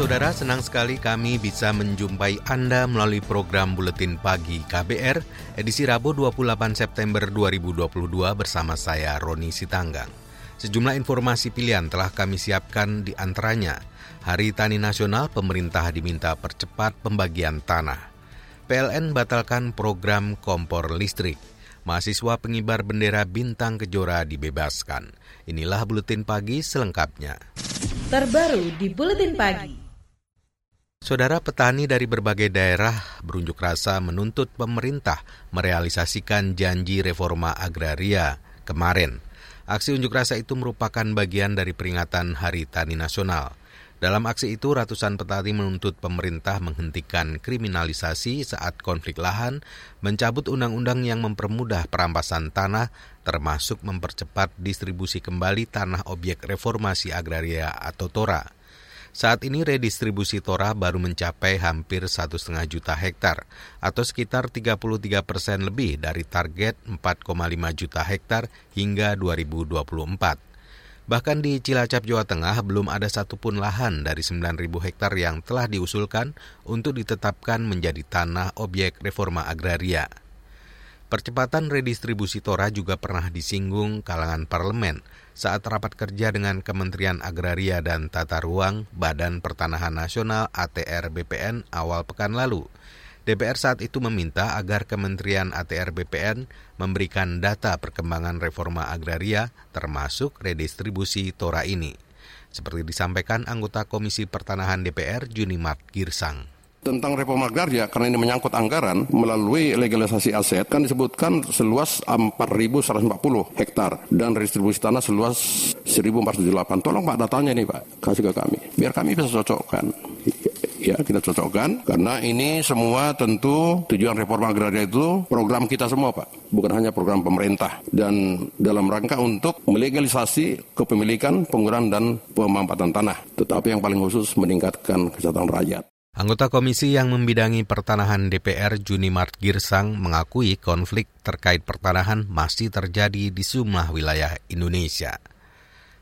Saudara, senang sekali kami bisa menjumpai Anda melalui program Buletin Pagi KBR edisi Rabu 28 September 2022 bersama saya Roni Sitanggang. Sejumlah informasi pilihan telah kami siapkan di antaranya Hari Tani Nasional pemerintah diminta percepat pembagian tanah. PLN batalkan program kompor listrik. Mahasiswa pengibar bendera bintang kejora dibebaskan. Inilah Buletin Pagi selengkapnya terbaru di Buletin Pagi. Saudara petani dari berbagai daerah berunjuk rasa menuntut pemerintah merealisasikan janji reforma agraria kemarin. Aksi unjuk rasa itu merupakan bagian dari peringatan Hari Tani Nasional. Dalam aksi itu, ratusan petani menuntut pemerintah menghentikan kriminalisasi saat konflik lahan, mencabut undang-undang yang mempermudah perampasan tanah, termasuk mempercepat distribusi kembali tanah objek reformasi agraria atau TORA. Saat ini redistribusi TORA baru mencapai hampir 1,5 juta hektar atau sekitar 33 persen lebih dari target 4,5 juta hektar hingga 2024. Bahkan di Cilacap, Jawa Tengah belum ada satupun lahan dari 9.000 hektar yang telah diusulkan untuk ditetapkan menjadi tanah objek reforma agraria. Percepatan redistribusi Tora juga pernah disinggung kalangan parlemen saat rapat kerja dengan Kementerian Agraria dan Tata Ruang Badan Pertanahan Nasional ATR BPN awal pekan lalu. DPR saat itu meminta agar Kementerian ATR BPN memberikan data perkembangan reforma agraria termasuk redistribusi Tora ini. Seperti disampaikan anggota Komisi Pertanahan DPR Junimart Girsang tentang reforma agraria karena ini menyangkut anggaran melalui legalisasi aset kan disebutkan seluas 4.140 hektar dan redistribusi tanah seluas 1.478. Tolong Pak datanya nih Pak, kasih ke kami. Biar kami bisa cocokkan. Ya, kita cocokkan karena ini semua tentu tujuan reforma agraria itu program kita semua Pak, bukan hanya program pemerintah dan dalam rangka untuk melegalisasi kepemilikan, penggunaan dan pemanfaatan tanah, tetapi yang paling khusus meningkatkan kesejahteraan rakyat. Anggota komisi yang membidangi pertanahan DPR Junimart Girsang mengakui konflik terkait pertanahan masih terjadi di sejumlah wilayah Indonesia.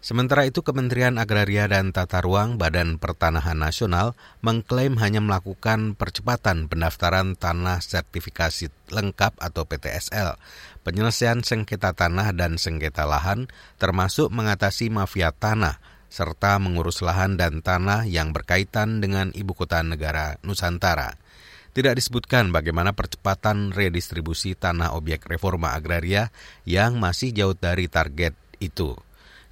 Sementara itu Kementerian Agraria dan Tata Ruang Badan Pertanahan Nasional mengklaim hanya melakukan percepatan pendaftaran tanah sertifikasi lengkap atau PTSL, penyelesaian sengketa tanah dan sengketa lahan, termasuk mengatasi mafia tanah, serta mengurus lahan dan tanah yang berkaitan dengan ibu kota negara Nusantara. Tidak disebutkan bagaimana percepatan redistribusi tanah objek reforma agraria yang masih jauh dari target itu.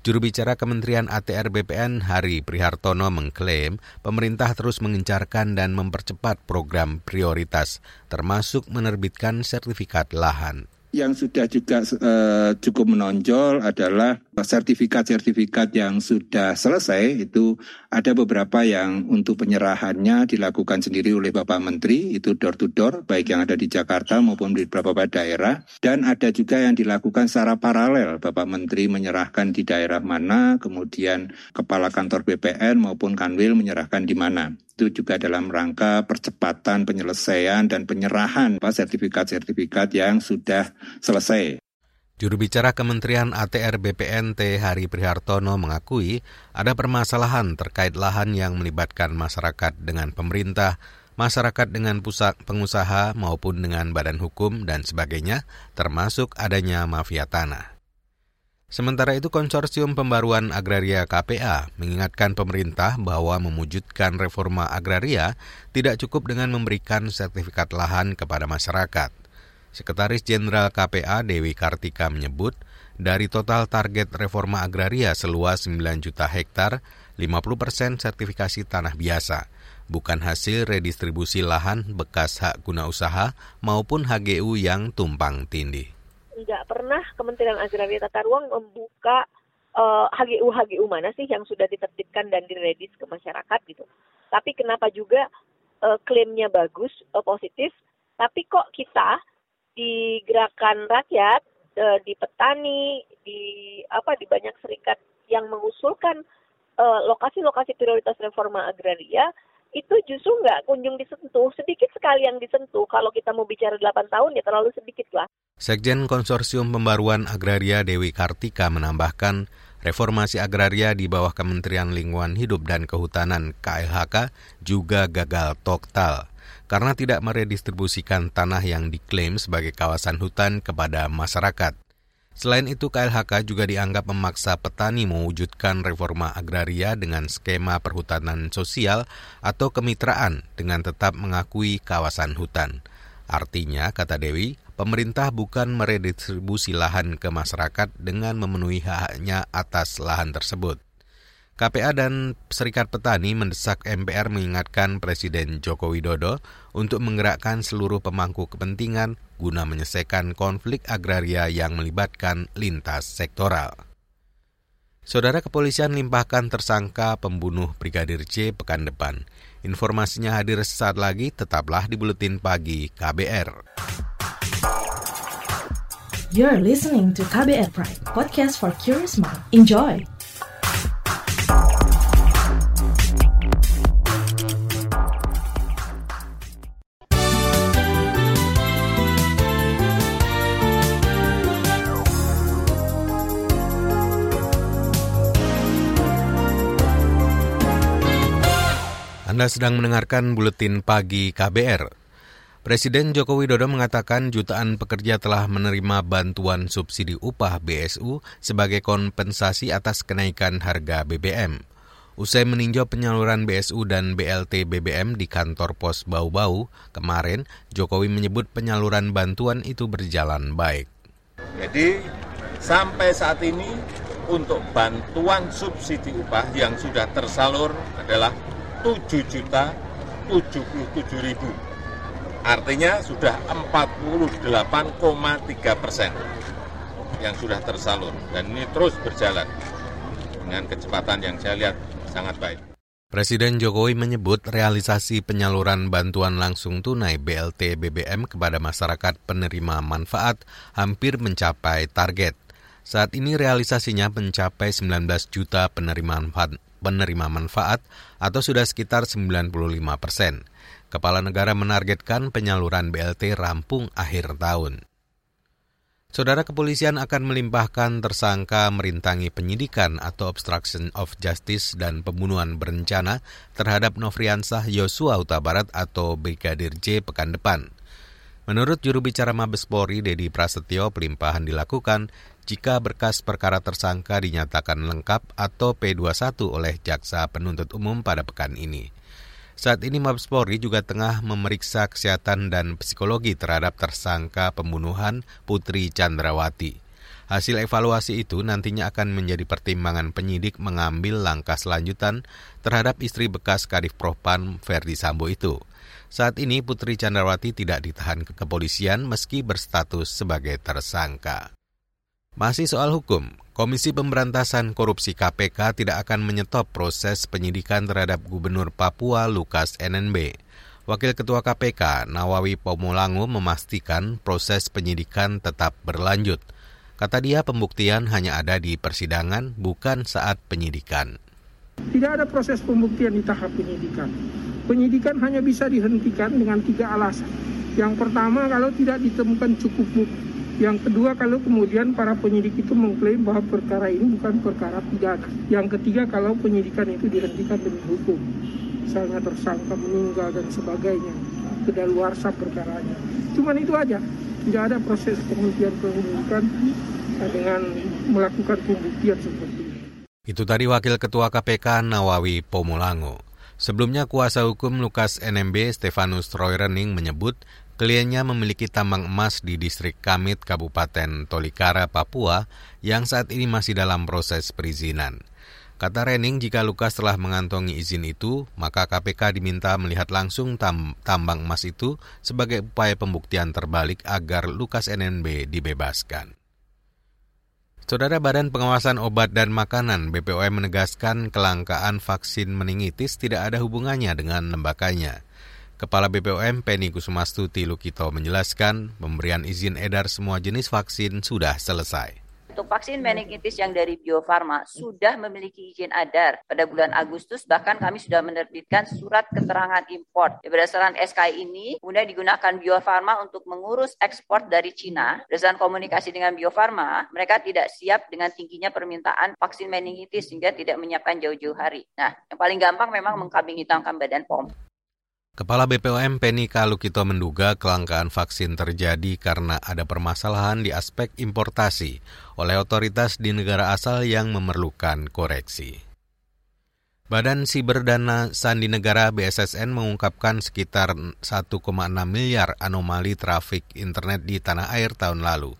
Juru bicara Kementerian ATR BPN Hari Prihartono mengklaim pemerintah terus mengencarkan dan mempercepat program prioritas, termasuk menerbitkan sertifikat lahan yang sudah juga uh, cukup menonjol adalah sertifikat-sertifikat yang sudah selesai. Itu ada beberapa yang untuk penyerahannya dilakukan sendiri oleh Bapak Menteri. Itu door to door baik yang ada di Jakarta maupun di beberapa daerah. Dan ada juga yang dilakukan secara paralel. Bapak Menteri menyerahkan di daerah mana kemudian kepala kantor BPN maupun Kanwil menyerahkan di mana itu juga dalam rangka percepatan penyelesaian dan penyerahan sertifikat-sertifikat yang sudah selesai. Juru bicara Kementerian ATR BPNT Hari Prihartono mengakui ada permasalahan terkait lahan yang melibatkan masyarakat dengan pemerintah, masyarakat dengan pusat pengusaha maupun dengan badan hukum dan sebagainya, termasuk adanya mafia tanah. Sementara itu Konsorsium Pembaruan Agraria KPA mengingatkan pemerintah bahwa mewujudkan reforma agraria tidak cukup dengan memberikan sertifikat lahan kepada masyarakat. Sekretaris Jenderal KPA Dewi Kartika menyebut, dari total target reforma agraria seluas 9 juta hektar, 50 persen sertifikasi tanah biasa, bukan hasil redistribusi lahan bekas hak guna usaha maupun HGU yang tumpang tindih nggak pernah Kementerian Agraria Tata Ruang membuka uh, eh, HGU HGU mana sih yang sudah ditertibkan dan diredis ke masyarakat gitu. Tapi kenapa juga uh, klaimnya bagus, uh, positif, tapi kok kita di gerakan rakyat, uh, di petani, di apa di banyak serikat yang mengusulkan lokasi lokasi-lokasi prioritas reforma agraria itu justru nggak kunjung disentuh, sedikit sekali yang disentuh. Kalau kita mau bicara 8 tahun ya terlalu sedikit lah. Sekjen Konsorsium Pembaruan Agraria Dewi Kartika menambahkan, reformasi agraria di bawah Kementerian Lingkungan Hidup dan Kehutanan KLHK juga gagal total karena tidak meredistribusikan tanah yang diklaim sebagai kawasan hutan kepada masyarakat. Selain itu, KLHK juga dianggap memaksa petani mewujudkan reforma agraria dengan skema perhutanan sosial atau kemitraan dengan tetap mengakui kawasan hutan. Artinya, kata Dewi, pemerintah bukan meredistribusi lahan ke masyarakat dengan memenuhi haknya atas lahan tersebut. KPA dan Serikat Petani mendesak MPR mengingatkan Presiden Joko Widodo untuk menggerakkan seluruh pemangku kepentingan guna menyelesaikan konflik agraria yang melibatkan lintas sektoral. Saudara kepolisian limpahkan tersangka pembunuh Brigadir J pekan depan. Informasinya hadir sesaat lagi, tetaplah di Buletin Pagi KBR. You're listening to KBR Pride, podcast for curious mind. Enjoy! Anda sedang mendengarkan buletin pagi KBR. Presiden Joko Widodo mengatakan jutaan pekerja telah menerima bantuan subsidi upah BSU sebagai kompensasi atas kenaikan harga BBM. Usai meninjau penyaluran BSU dan BLT BBM di kantor pos Bau-Bau, kemarin Jokowi menyebut penyaluran bantuan itu berjalan baik. Jadi sampai saat ini untuk bantuan subsidi upah yang sudah tersalur adalah 7 juta 77 ribu. Artinya sudah 48,3 persen yang sudah tersalur. Dan ini terus berjalan dengan kecepatan yang saya lihat sangat baik. Presiden Jokowi menyebut realisasi penyaluran bantuan langsung tunai BLT BBM kepada masyarakat penerima manfaat hampir mencapai target. Saat ini realisasinya mencapai 19 juta penerima manfaat, penerima manfaat atau sudah sekitar 95 persen. Kepala negara menargetkan penyaluran BLT rampung akhir tahun. Saudara kepolisian akan melimpahkan tersangka merintangi penyidikan atau obstruction of justice dan pembunuhan berencana terhadap Nofriansah Yosua Huta Barat atau Brigadir J pekan depan. Menurut juru bicara Mabes Polri, Dedi Prasetyo, pelimpahan dilakukan jika berkas perkara tersangka dinyatakan lengkap atau P21 oleh Jaksa Penuntut Umum pada pekan ini. Saat ini Mabes Polri juga tengah memeriksa kesehatan dan psikologi terhadap tersangka pembunuhan Putri Chandrawati. Hasil evaluasi itu nantinya akan menjadi pertimbangan penyidik mengambil langkah selanjutan terhadap istri bekas Kadif Propam Verdi Sambo itu. Saat ini Putri Chandrawati tidak ditahan ke kepolisian meski berstatus sebagai tersangka. Masih soal hukum, Komisi Pemberantasan Korupsi KPK tidak akan menyetop proses penyidikan terhadap Gubernur Papua Lukas NNB. Wakil Ketua KPK Nawawi Pomolango memastikan proses penyidikan tetap berlanjut. Kata dia pembuktian hanya ada di persidangan, bukan saat penyidikan. Tidak ada proses pembuktian di tahap penyidikan. Penyidikan hanya bisa dihentikan dengan tiga alasan. Yang pertama kalau tidak ditemukan cukup bukti yang kedua kalau kemudian para penyidik itu mengklaim bahwa perkara ini bukan perkara pidana. Yang ketiga kalau penyidikan itu dihentikan demi hukum. Misalnya tersangka meninggal dan sebagainya. Kedaluarsa perkaranya. Cuman itu aja. Tidak ada proses penghentian penyidikan dengan melakukan pembuktian seperti ini. Itu tadi Wakil Ketua KPK Nawawi Pomulango. Sebelumnya kuasa hukum Lukas NMB Stefanus Troy Rening menyebut Kliennya memiliki tambang emas di distrik Kamit, Kabupaten Tolikara, Papua, yang saat ini masih dalam proses perizinan. Kata Rening, jika Lukas telah mengantongi izin itu, maka KPK diminta melihat langsung tam tambang emas itu sebagai upaya pembuktian terbalik agar Lukas NNB dibebaskan. Saudara Badan Pengawasan Obat dan Makanan BPOM menegaskan kelangkaan vaksin meningitis tidak ada hubungannya dengan lembaganya. Kepala BPOM Penny Kusumastuti Lukito menjelaskan pemberian izin edar semua jenis vaksin sudah selesai. Untuk vaksin meningitis yang dari Bio Farma sudah memiliki izin edar pada bulan Agustus bahkan kami sudah menerbitkan surat keterangan impor. Berdasarkan SK ini kemudian digunakan Bio Farma untuk mengurus ekspor dari Cina. Berdasarkan komunikasi dengan Bio Farma, mereka tidak siap dengan tingginya permintaan vaksin meningitis sehingga tidak menyiapkan jauh-jauh hari. Nah, yang paling gampang memang mengkambing hitamkan Badan POM. Kepala BPOM Penny Kalukito menduga kelangkaan vaksin terjadi karena ada permasalahan di aspek importasi oleh otoritas di negara asal yang memerlukan koreksi. Badan Siberdana Sandi Negara BSSN mengungkapkan sekitar 1,6 miliar anomali trafik internet di tanah air tahun lalu.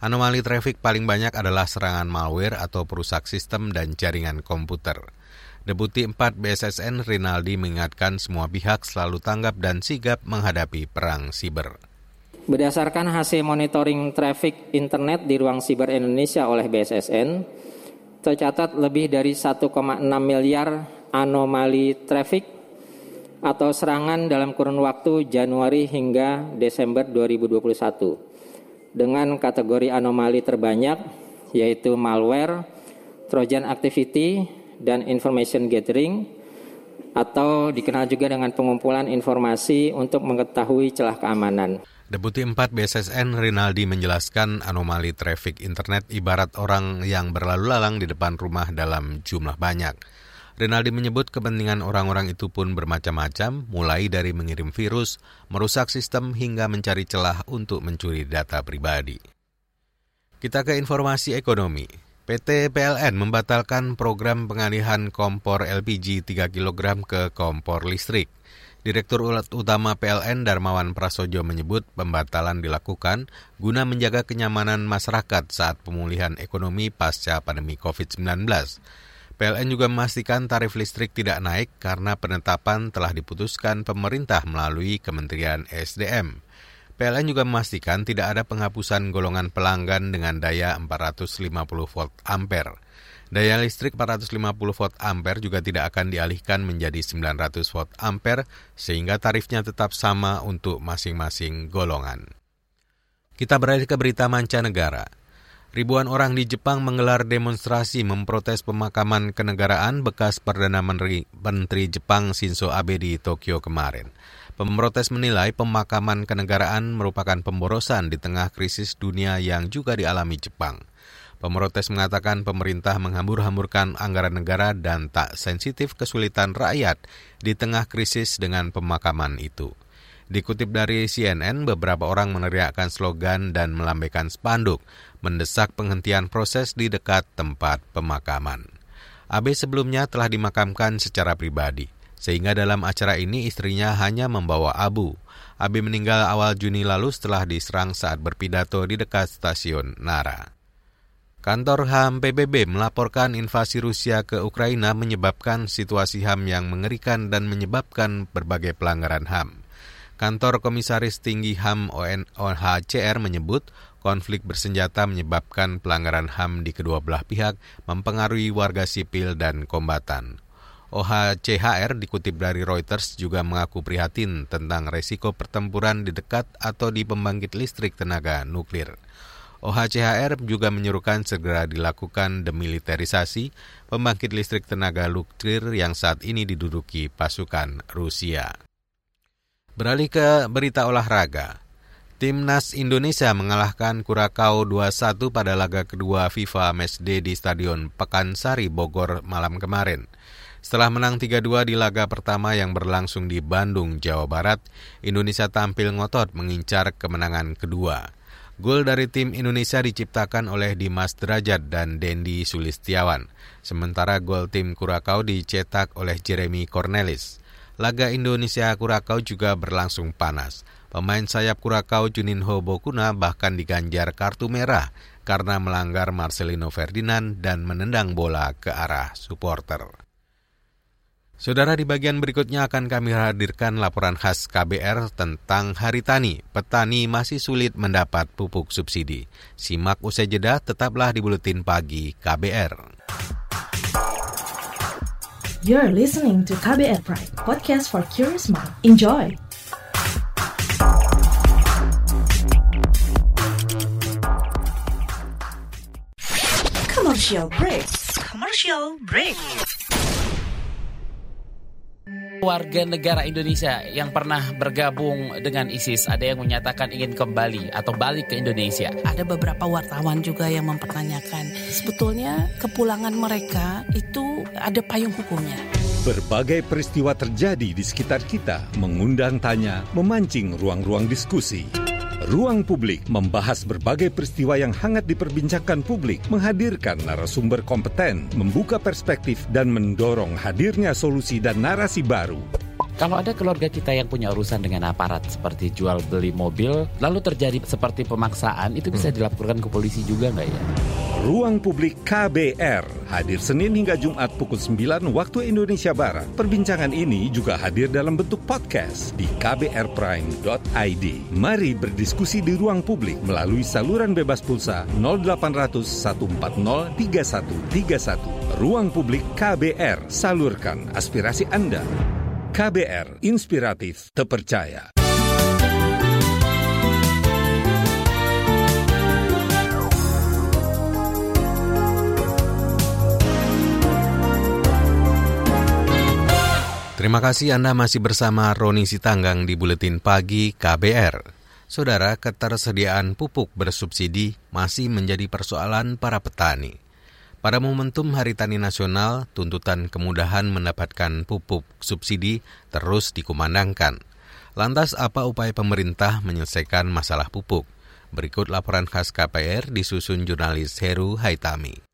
Anomali trafik paling banyak adalah serangan malware atau perusak sistem dan jaringan komputer. Deputi 4 BSSN Rinaldi mengingatkan semua pihak selalu tanggap dan sigap menghadapi perang siber. Berdasarkan hasil monitoring traffic internet di ruang siber Indonesia oleh BSSN, tercatat lebih dari 1,6 miliar anomali traffic atau serangan dalam kurun waktu Januari hingga Desember 2021. Dengan kategori anomali terbanyak yaitu malware, Trojan activity, dan information gathering atau dikenal juga dengan pengumpulan informasi untuk mengetahui celah keamanan. Deputi 4 BSSN Rinaldi menjelaskan anomali trafik internet ibarat orang yang berlalu lalang di depan rumah dalam jumlah banyak. Rinaldi menyebut kepentingan orang-orang itu pun bermacam-macam, mulai dari mengirim virus, merusak sistem hingga mencari celah untuk mencuri data pribadi. Kita ke informasi ekonomi. PT PLN membatalkan program pengalihan kompor LPG 3 kg ke kompor listrik. Direktur Utama PLN Darmawan Prasojo menyebut pembatalan dilakukan guna menjaga kenyamanan masyarakat saat pemulihan ekonomi pasca pandemi COVID-19. PLN juga memastikan tarif listrik tidak naik karena penetapan telah diputuskan pemerintah melalui Kementerian SDM. PLN juga memastikan tidak ada penghapusan golongan pelanggan dengan daya 450 volt ampere. Daya listrik 450 volt ampere juga tidak akan dialihkan menjadi 900 volt ampere sehingga tarifnya tetap sama untuk masing-masing golongan. Kita beralih ke berita mancanegara. Ribuan orang di Jepang menggelar demonstrasi memprotes pemakaman kenegaraan bekas Perdana Menteri, Menteri Jepang Shinzo Abe di Tokyo kemarin. Pemrotes menilai pemakaman kenegaraan merupakan pemborosan di tengah krisis dunia yang juga dialami Jepang. Pemrotes mengatakan pemerintah menghambur-hamburkan anggaran negara dan tak sensitif kesulitan rakyat di tengah krisis dengan pemakaman itu. Dikutip dari CNN, beberapa orang meneriakkan slogan dan melambaikan spanduk, mendesak penghentian proses di dekat tempat pemakaman. Abe sebelumnya telah dimakamkan secara pribadi sehingga dalam acara ini istrinya hanya membawa abu. Abi meninggal awal Juni lalu setelah diserang saat berpidato di dekat stasiun Nara. Kantor HAM PBB melaporkan invasi Rusia ke Ukraina menyebabkan situasi HAM yang mengerikan dan menyebabkan berbagai pelanggaran HAM. Kantor Komisaris Tinggi HAM OHCR menyebut konflik bersenjata menyebabkan pelanggaran HAM di kedua belah pihak mempengaruhi warga sipil dan kombatan. OHCHR dikutip dari Reuters juga mengaku prihatin tentang resiko pertempuran di dekat atau di pembangkit listrik tenaga nuklir. OHCHR juga menyuruhkan segera dilakukan demilitarisasi pembangkit listrik tenaga nuklir yang saat ini diduduki pasukan Rusia. Beralih ke berita olahraga. Timnas Indonesia mengalahkan Kurakau 2-1 pada laga kedua FIFA Matchday di Stadion Pekansari Bogor malam kemarin. Setelah menang 3-2 di laga pertama yang berlangsung di Bandung, Jawa Barat, Indonesia tampil ngotot mengincar kemenangan kedua. Gol dari tim Indonesia diciptakan oleh Dimas Derajat dan Dendi Sulistiawan. Sementara gol tim Kurakau dicetak oleh Jeremy Cornelis. Laga Indonesia Kurakau juga berlangsung panas. Pemain sayap Kurakau Juninho Bokuna bahkan diganjar kartu merah karena melanggar Marcelino Ferdinand dan menendang bola ke arah supporter. Saudara di bagian berikutnya akan kami hadirkan laporan khas KBR tentang hari tani. Petani masih sulit mendapat pupuk subsidi. Simak usai jeda, tetaplah di Buletin Pagi KBR. You're listening to KBR Pride, podcast for curious mind. Enjoy! Commercial break. Commercial break. Warga negara Indonesia yang pernah bergabung dengan ISIS ada yang menyatakan ingin kembali atau balik ke Indonesia. Ada beberapa wartawan juga yang mempertanyakan sebetulnya kepulangan mereka itu ada payung hukumnya. Berbagai peristiwa terjadi di sekitar kita, mengundang tanya, memancing ruang-ruang diskusi. Ruang Publik membahas berbagai peristiwa yang hangat diperbincangkan publik, menghadirkan narasumber kompeten, membuka perspektif, dan mendorong hadirnya solusi dan narasi baru. Kalau ada keluarga kita yang punya urusan dengan aparat seperti jual beli mobil, lalu terjadi seperti pemaksaan, itu bisa dilaporkan ke polisi juga nggak ya? Ruang Publik KBR hadir Senin hingga Jumat pukul 9 waktu Indonesia Barat. Perbincangan ini juga hadir dalam bentuk podcast di kbrprime.id. Mari berdiskusi di ruang publik melalui saluran bebas pulsa 0800 140 3131. Ruang Publik KBR, salurkan aspirasi Anda. KBR, inspiratif, terpercaya. Terima kasih Anda masih bersama Roni Sitanggang di Buletin Pagi KBR. Saudara, ketersediaan pupuk bersubsidi masih menjadi persoalan para petani. Pada momentum Hari Tani Nasional, tuntutan kemudahan mendapatkan pupuk subsidi terus dikumandangkan. Lantas apa upaya pemerintah menyelesaikan masalah pupuk? Berikut laporan khas KPR disusun jurnalis Heru Haitami.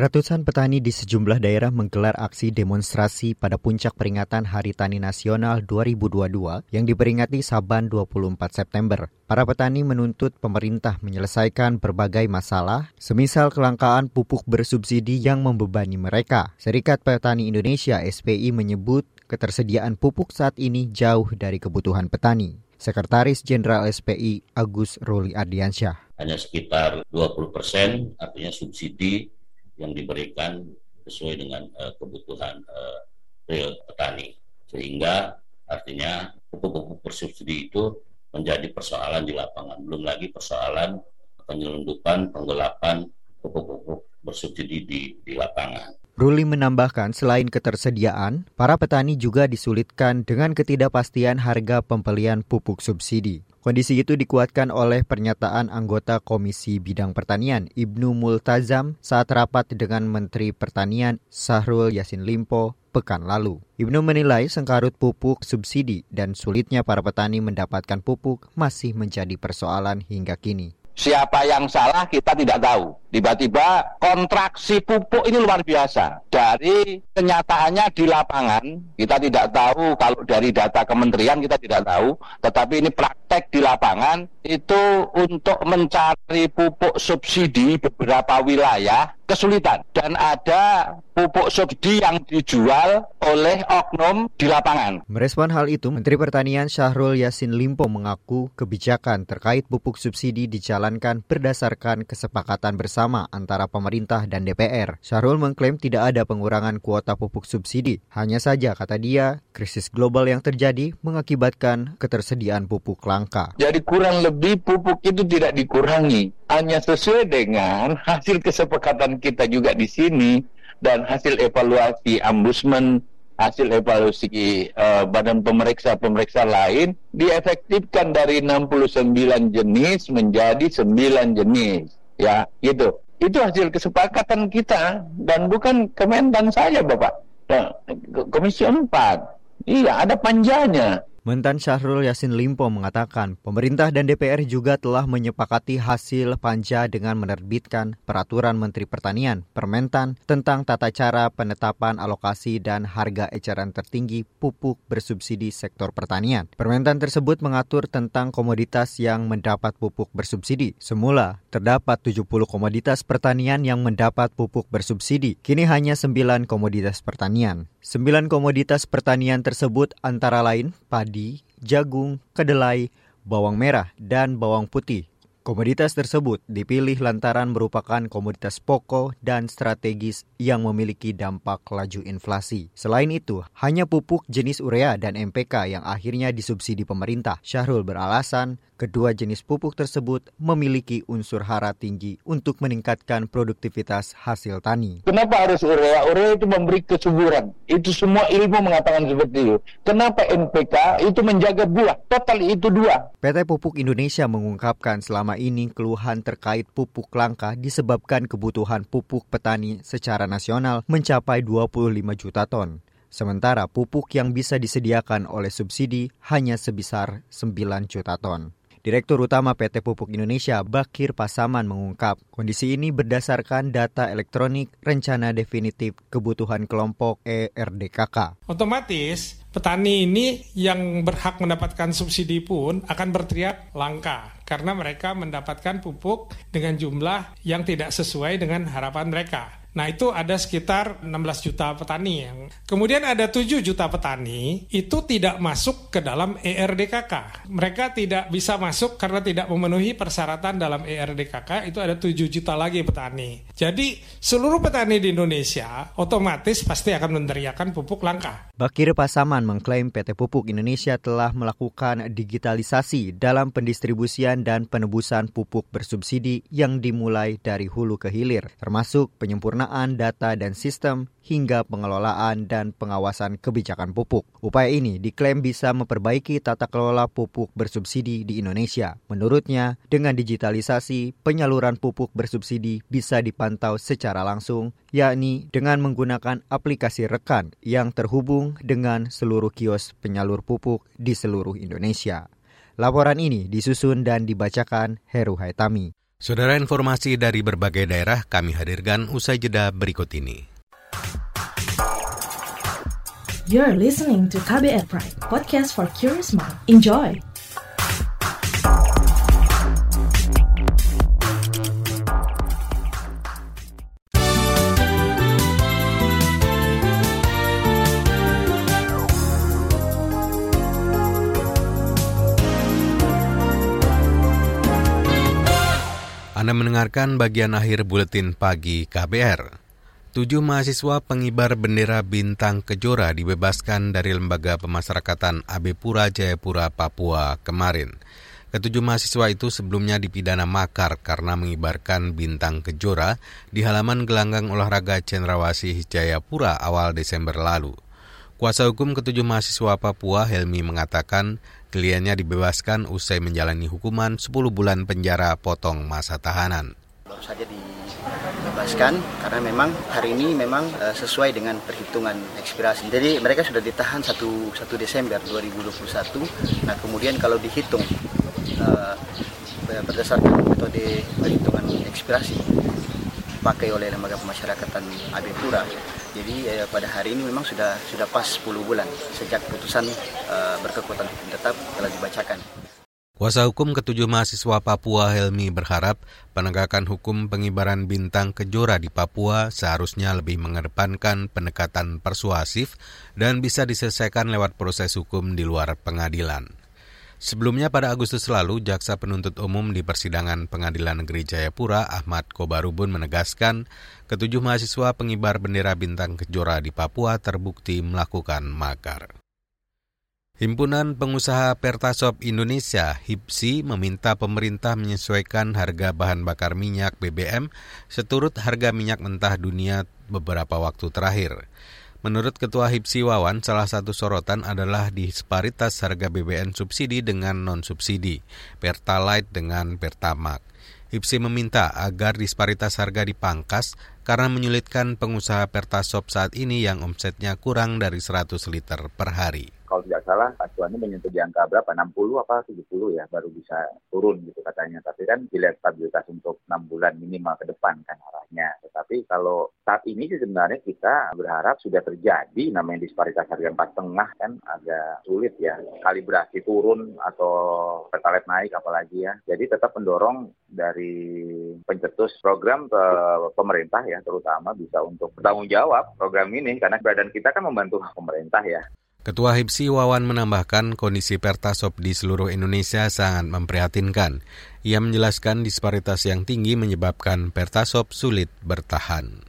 Ratusan petani di sejumlah daerah menggelar aksi demonstrasi pada puncak peringatan Hari Tani Nasional 2022 yang diperingati Saban 24 September. Para petani menuntut pemerintah menyelesaikan berbagai masalah, semisal kelangkaan pupuk bersubsidi yang membebani mereka. Serikat Petani Indonesia SPI menyebut ketersediaan pupuk saat ini jauh dari kebutuhan petani. Sekretaris Jenderal SPI Agus Ruli Ardiansyah. Hanya sekitar 20 persen, artinya subsidi yang diberikan sesuai dengan uh, kebutuhan uh, real petani. Sehingga artinya pupuk-pupuk bersubsidi itu menjadi persoalan di lapangan. Belum lagi persoalan penyelundupan penggelapan pupuk-pupuk bersubsidi di, di lapangan Ruli menambahkan selain ketersediaan, para petani juga disulitkan dengan ketidakpastian harga pembelian pupuk subsidi. Kondisi itu dikuatkan oleh pernyataan anggota Komisi Bidang Pertanian Ibnu Multazam saat rapat dengan Menteri Pertanian Sahrul Yasin Limpo pekan lalu. Ibnu menilai sengkarut pupuk subsidi dan sulitnya para petani mendapatkan pupuk masih menjadi persoalan hingga kini. Siapa yang salah kita tidak tahu. Tiba-tiba kontraksi pupuk ini luar biasa. Dari kenyataannya di lapangan, kita tidak tahu kalau dari data kementerian kita tidak tahu. Tetapi ini praktek di lapangan itu untuk mencari pupuk subsidi beberapa wilayah kesulitan. Dan ada pupuk subsidi yang dijual oleh oknum di lapangan. Merespon hal itu, Menteri Pertanian Syahrul Yasin Limpo mengaku kebijakan terkait pupuk subsidi dijalankan berdasarkan kesepakatan bersama antara pemerintah dan DPR. Syahrul mengklaim tidak ada pengurangan kuota pupuk subsidi. Hanya saja, kata dia, krisis global yang terjadi mengakibatkan ketersediaan pupuk langka. Jadi kurang lebih pupuk itu tidak dikurangi, hanya sesuai dengan hasil kesepakatan kita juga di sini dan hasil evaluasi ombudsman hasil evaluasi uh, badan pemeriksa-pemeriksa lain diefektifkan dari 69 jenis menjadi 9 jenis. Ya gitu. Itu hasil kesepakatan kita dan bukan Kementan saja Bapak. Nah, Komisi 4 iya ada panjanya Mentan Syahrul Yasin Limpo mengatakan pemerintah dan DPR juga telah menyepakati hasil panja dengan menerbitkan Peraturan Menteri Pertanian Permentan tentang tata cara penetapan alokasi dan harga eceran tertinggi pupuk bersubsidi sektor pertanian. Permentan tersebut mengatur tentang komoditas yang mendapat pupuk bersubsidi. Semula terdapat 70 komoditas pertanian yang mendapat pupuk bersubsidi. Kini hanya 9 komoditas pertanian. Sembilan komoditas pertanian tersebut antara lain padi, jagung, kedelai, bawang merah, dan bawang putih. Komoditas tersebut dipilih lantaran merupakan komoditas pokok dan strategis yang memiliki dampak laju inflasi. Selain itu, hanya pupuk jenis urea dan MPK yang akhirnya disubsidi pemerintah. Syahrul beralasan kedua jenis pupuk tersebut memiliki unsur hara tinggi untuk meningkatkan produktivitas hasil tani. Kenapa harus urea? Urea itu memberi kesuburan. Itu semua ilmu mengatakan seperti itu. Kenapa NPK itu menjaga buah? Total itu dua. PT Pupuk Indonesia mengungkapkan selama ini keluhan terkait pupuk langka disebabkan kebutuhan pupuk petani secara nasional mencapai 25 juta ton. Sementara pupuk yang bisa disediakan oleh subsidi hanya sebesar 9 juta ton. Direktur Utama PT Pupuk Indonesia Bakir Pasaman mengungkap, kondisi ini berdasarkan data elektronik rencana definitif kebutuhan kelompok ERDKK. Otomatis petani ini yang berhak mendapatkan subsidi pun akan berteriak langka karena mereka mendapatkan pupuk dengan jumlah yang tidak sesuai dengan harapan mereka. Nah itu ada sekitar 16 juta petani yang kemudian ada 7 juta petani itu tidak masuk ke dalam ERDKK. Mereka tidak bisa masuk karena tidak memenuhi persyaratan dalam ERDKK itu ada 7 juta lagi petani. Jadi seluruh petani di Indonesia otomatis pasti akan meneriakan pupuk langka. Bakir Pasaman mengklaim PT Pupuk Indonesia telah melakukan digitalisasi dalam pendistribusian dan penebusan pupuk bersubsidi yang dimulai dari hulu ke hilir termasuk penyempurnaan penyempurnaan data dan sistem hingga pengelolaan dan pengawasan kebijakan pupuk. Upaya ini diklaim bisa memperbaiki tata kelola pupuk bersubsidi di Indonesia. Menurutnya, dengan digitalisasi, penyaluran pupuk bersubsidi bisa dipantau secara langsung, yakni dengan menggunakan aplikasi rekan yang terhubung dengan seluruh kios penyalur pupuk di seluruh Indonesia. Laporan ini disusun dan dibacakan Heru Haitami. Saudara informasi dari berbagai daerah kami hadirkan usai jeda berikut ini. You're listening to KBR Pride, podcast for curious mind. Enjoy! Anda mendengarkan bagian akhir buletin pagi KBR. Tujuh mahasiswa pengibar bendera bintang kejora dibebaskan dari lembaga pemasyarakatan Abe Pura Jayapura, Papua kemarin. Ketujuh mahasiswa itu sebelumnya dipidana makar karena mengibarkan bintang kejora di halaman gelanggang olahraga Cendrawasih Jayapura awal Desember lalu. Kuasa hukum ketujuh mahasiswa Papua Helmi mengatakan kliennya dibebaskan usai menjalani hukuman 10 bulan penjara potong masa tahanan. Baru saja dibebaskan karena memang hari ini memang uh, sesuai dengan perhitungan ekspirasi. Jadi mereka sudah ditahan 1, 1 Desember 2021. Nah kemudian kalau dihitung uh, berdasarkan metode perhitungan ekspirasi dipakai oleh lembaga pemasyarakatan AB Pura jadi eh, pada hari ini memang sudah sudah pas 10 bulan sejak putusan eh, berkekuatan hukum tetap telah dibacakan. Kuasa hukum ketujuh mahasiswa Papua Helmi berharap penegakan hukum pengibaran bintang kejora di Papua seharusnya lebih mengedepankan pendekatan persuasif dan bisa diselesaikan lewat proses hukum di luar pengadilan. Sebelumnya pada Agustus lalu, Jaksa Penuntut Umum di persidangan Pengadilan Negeri Jayapura, Ahmad Kobarubun menegaskan, ketujuh mahasiswa pengibar bendera bintang kejora di Papua terbukti melakukan makar. Himpunan Pengusaha Pertasop Indonesia (HIPSI) meminta pemerintah menyesuaikan harga bahan bakar minyak BBM seturut harga minyak mentah dunia beberapa waktu terakhir. Menurut Ketua HIPSI Wawan, salah satu sorotan adalah disparitas harga BBM subsidi dengan non-subsidi, Pertalite dengan Pertamax. HIPSI meminta agar disparitas harga dipangkas karena menyulitkan pengusaha Pertasop saat ini yang omsetnya kurang dari 100 liter per hari kalau tidak salah acuannya menyentuh di angka berapa? 60 apa 70 ya baru bisa turun gitu katanya. Tapi kan dilihat stabilitas untuk enam bulan minimal ke depan kan arahnya. Tetapi kalau saat ini sih sebenarnya kita berharap sudah terjadi namanya disparitas harga empat tengah kan agak sulit ya. Kalibrasi turun atau pertalite naik apalagi ya. Jadi tetap mendorong dari pencetus program ke pemerintah ya terutama bisa untuk bertanggung jawab program ini. Karena badan kita kan membantu pemerintah ya Ketua HIPSI Wawan menambahkan kondisi Pertasop di seluruh Indonesia sangat memprihatinkan. Ia menjelaskan disparitas yang tinggi menyebabkan Pertasop sulit bertahan.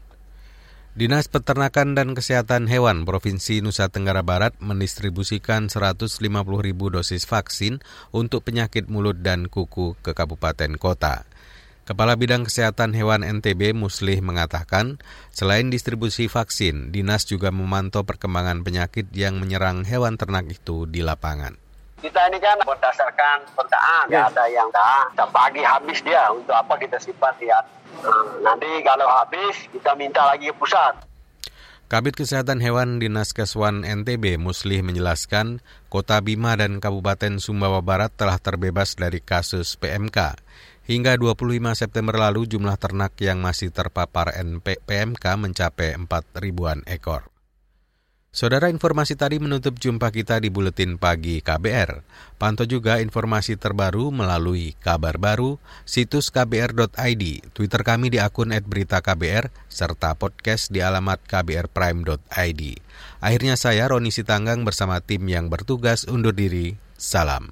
Dinas Peternakan dan Kesehatan Hewan Provinsi Nusa Tenggara Barat mendistribusikan 150 ribu dosis vaksin untuk penyakit mulut dan kuku ke kabupaten kota. Kepala Bidang Kesehatan Hewan NTB Muslih mengatakan, selain distribusi vaksin, dinas juga memantau perkembangan penyakit yang menyerang hewan ternak itu di lapangan. Kita ini kan berdasarkan pertaan, ya. ada yang kita bagi habis dia, untuk apa kita simpan dia nanti kalau habis kita minta lagi ke pusat. Kabit Kesehatan Hewan Dinas Keswan NTB Muslih menjelaskan, Kota Bima dan Kabupaten Sumbawa Barat telah terbebas dari kasus PMK. Hingga 25 September lalu jumlah ternak yang masih terpapar NP PMK mencapai 4 ribuan ekor. Saudara informasi tadi menutup jumpa kita di Buletin Pagi KBR. Pantau juga informasi terbaru melalui kabar baru, situs kbr.id, Twitter kami di akun @beritaKBR, serta podcast di alamat kbrprime.id. Akhirnya saya Roni Sitanggang bersama tim yang bertugas undur diri. Salam.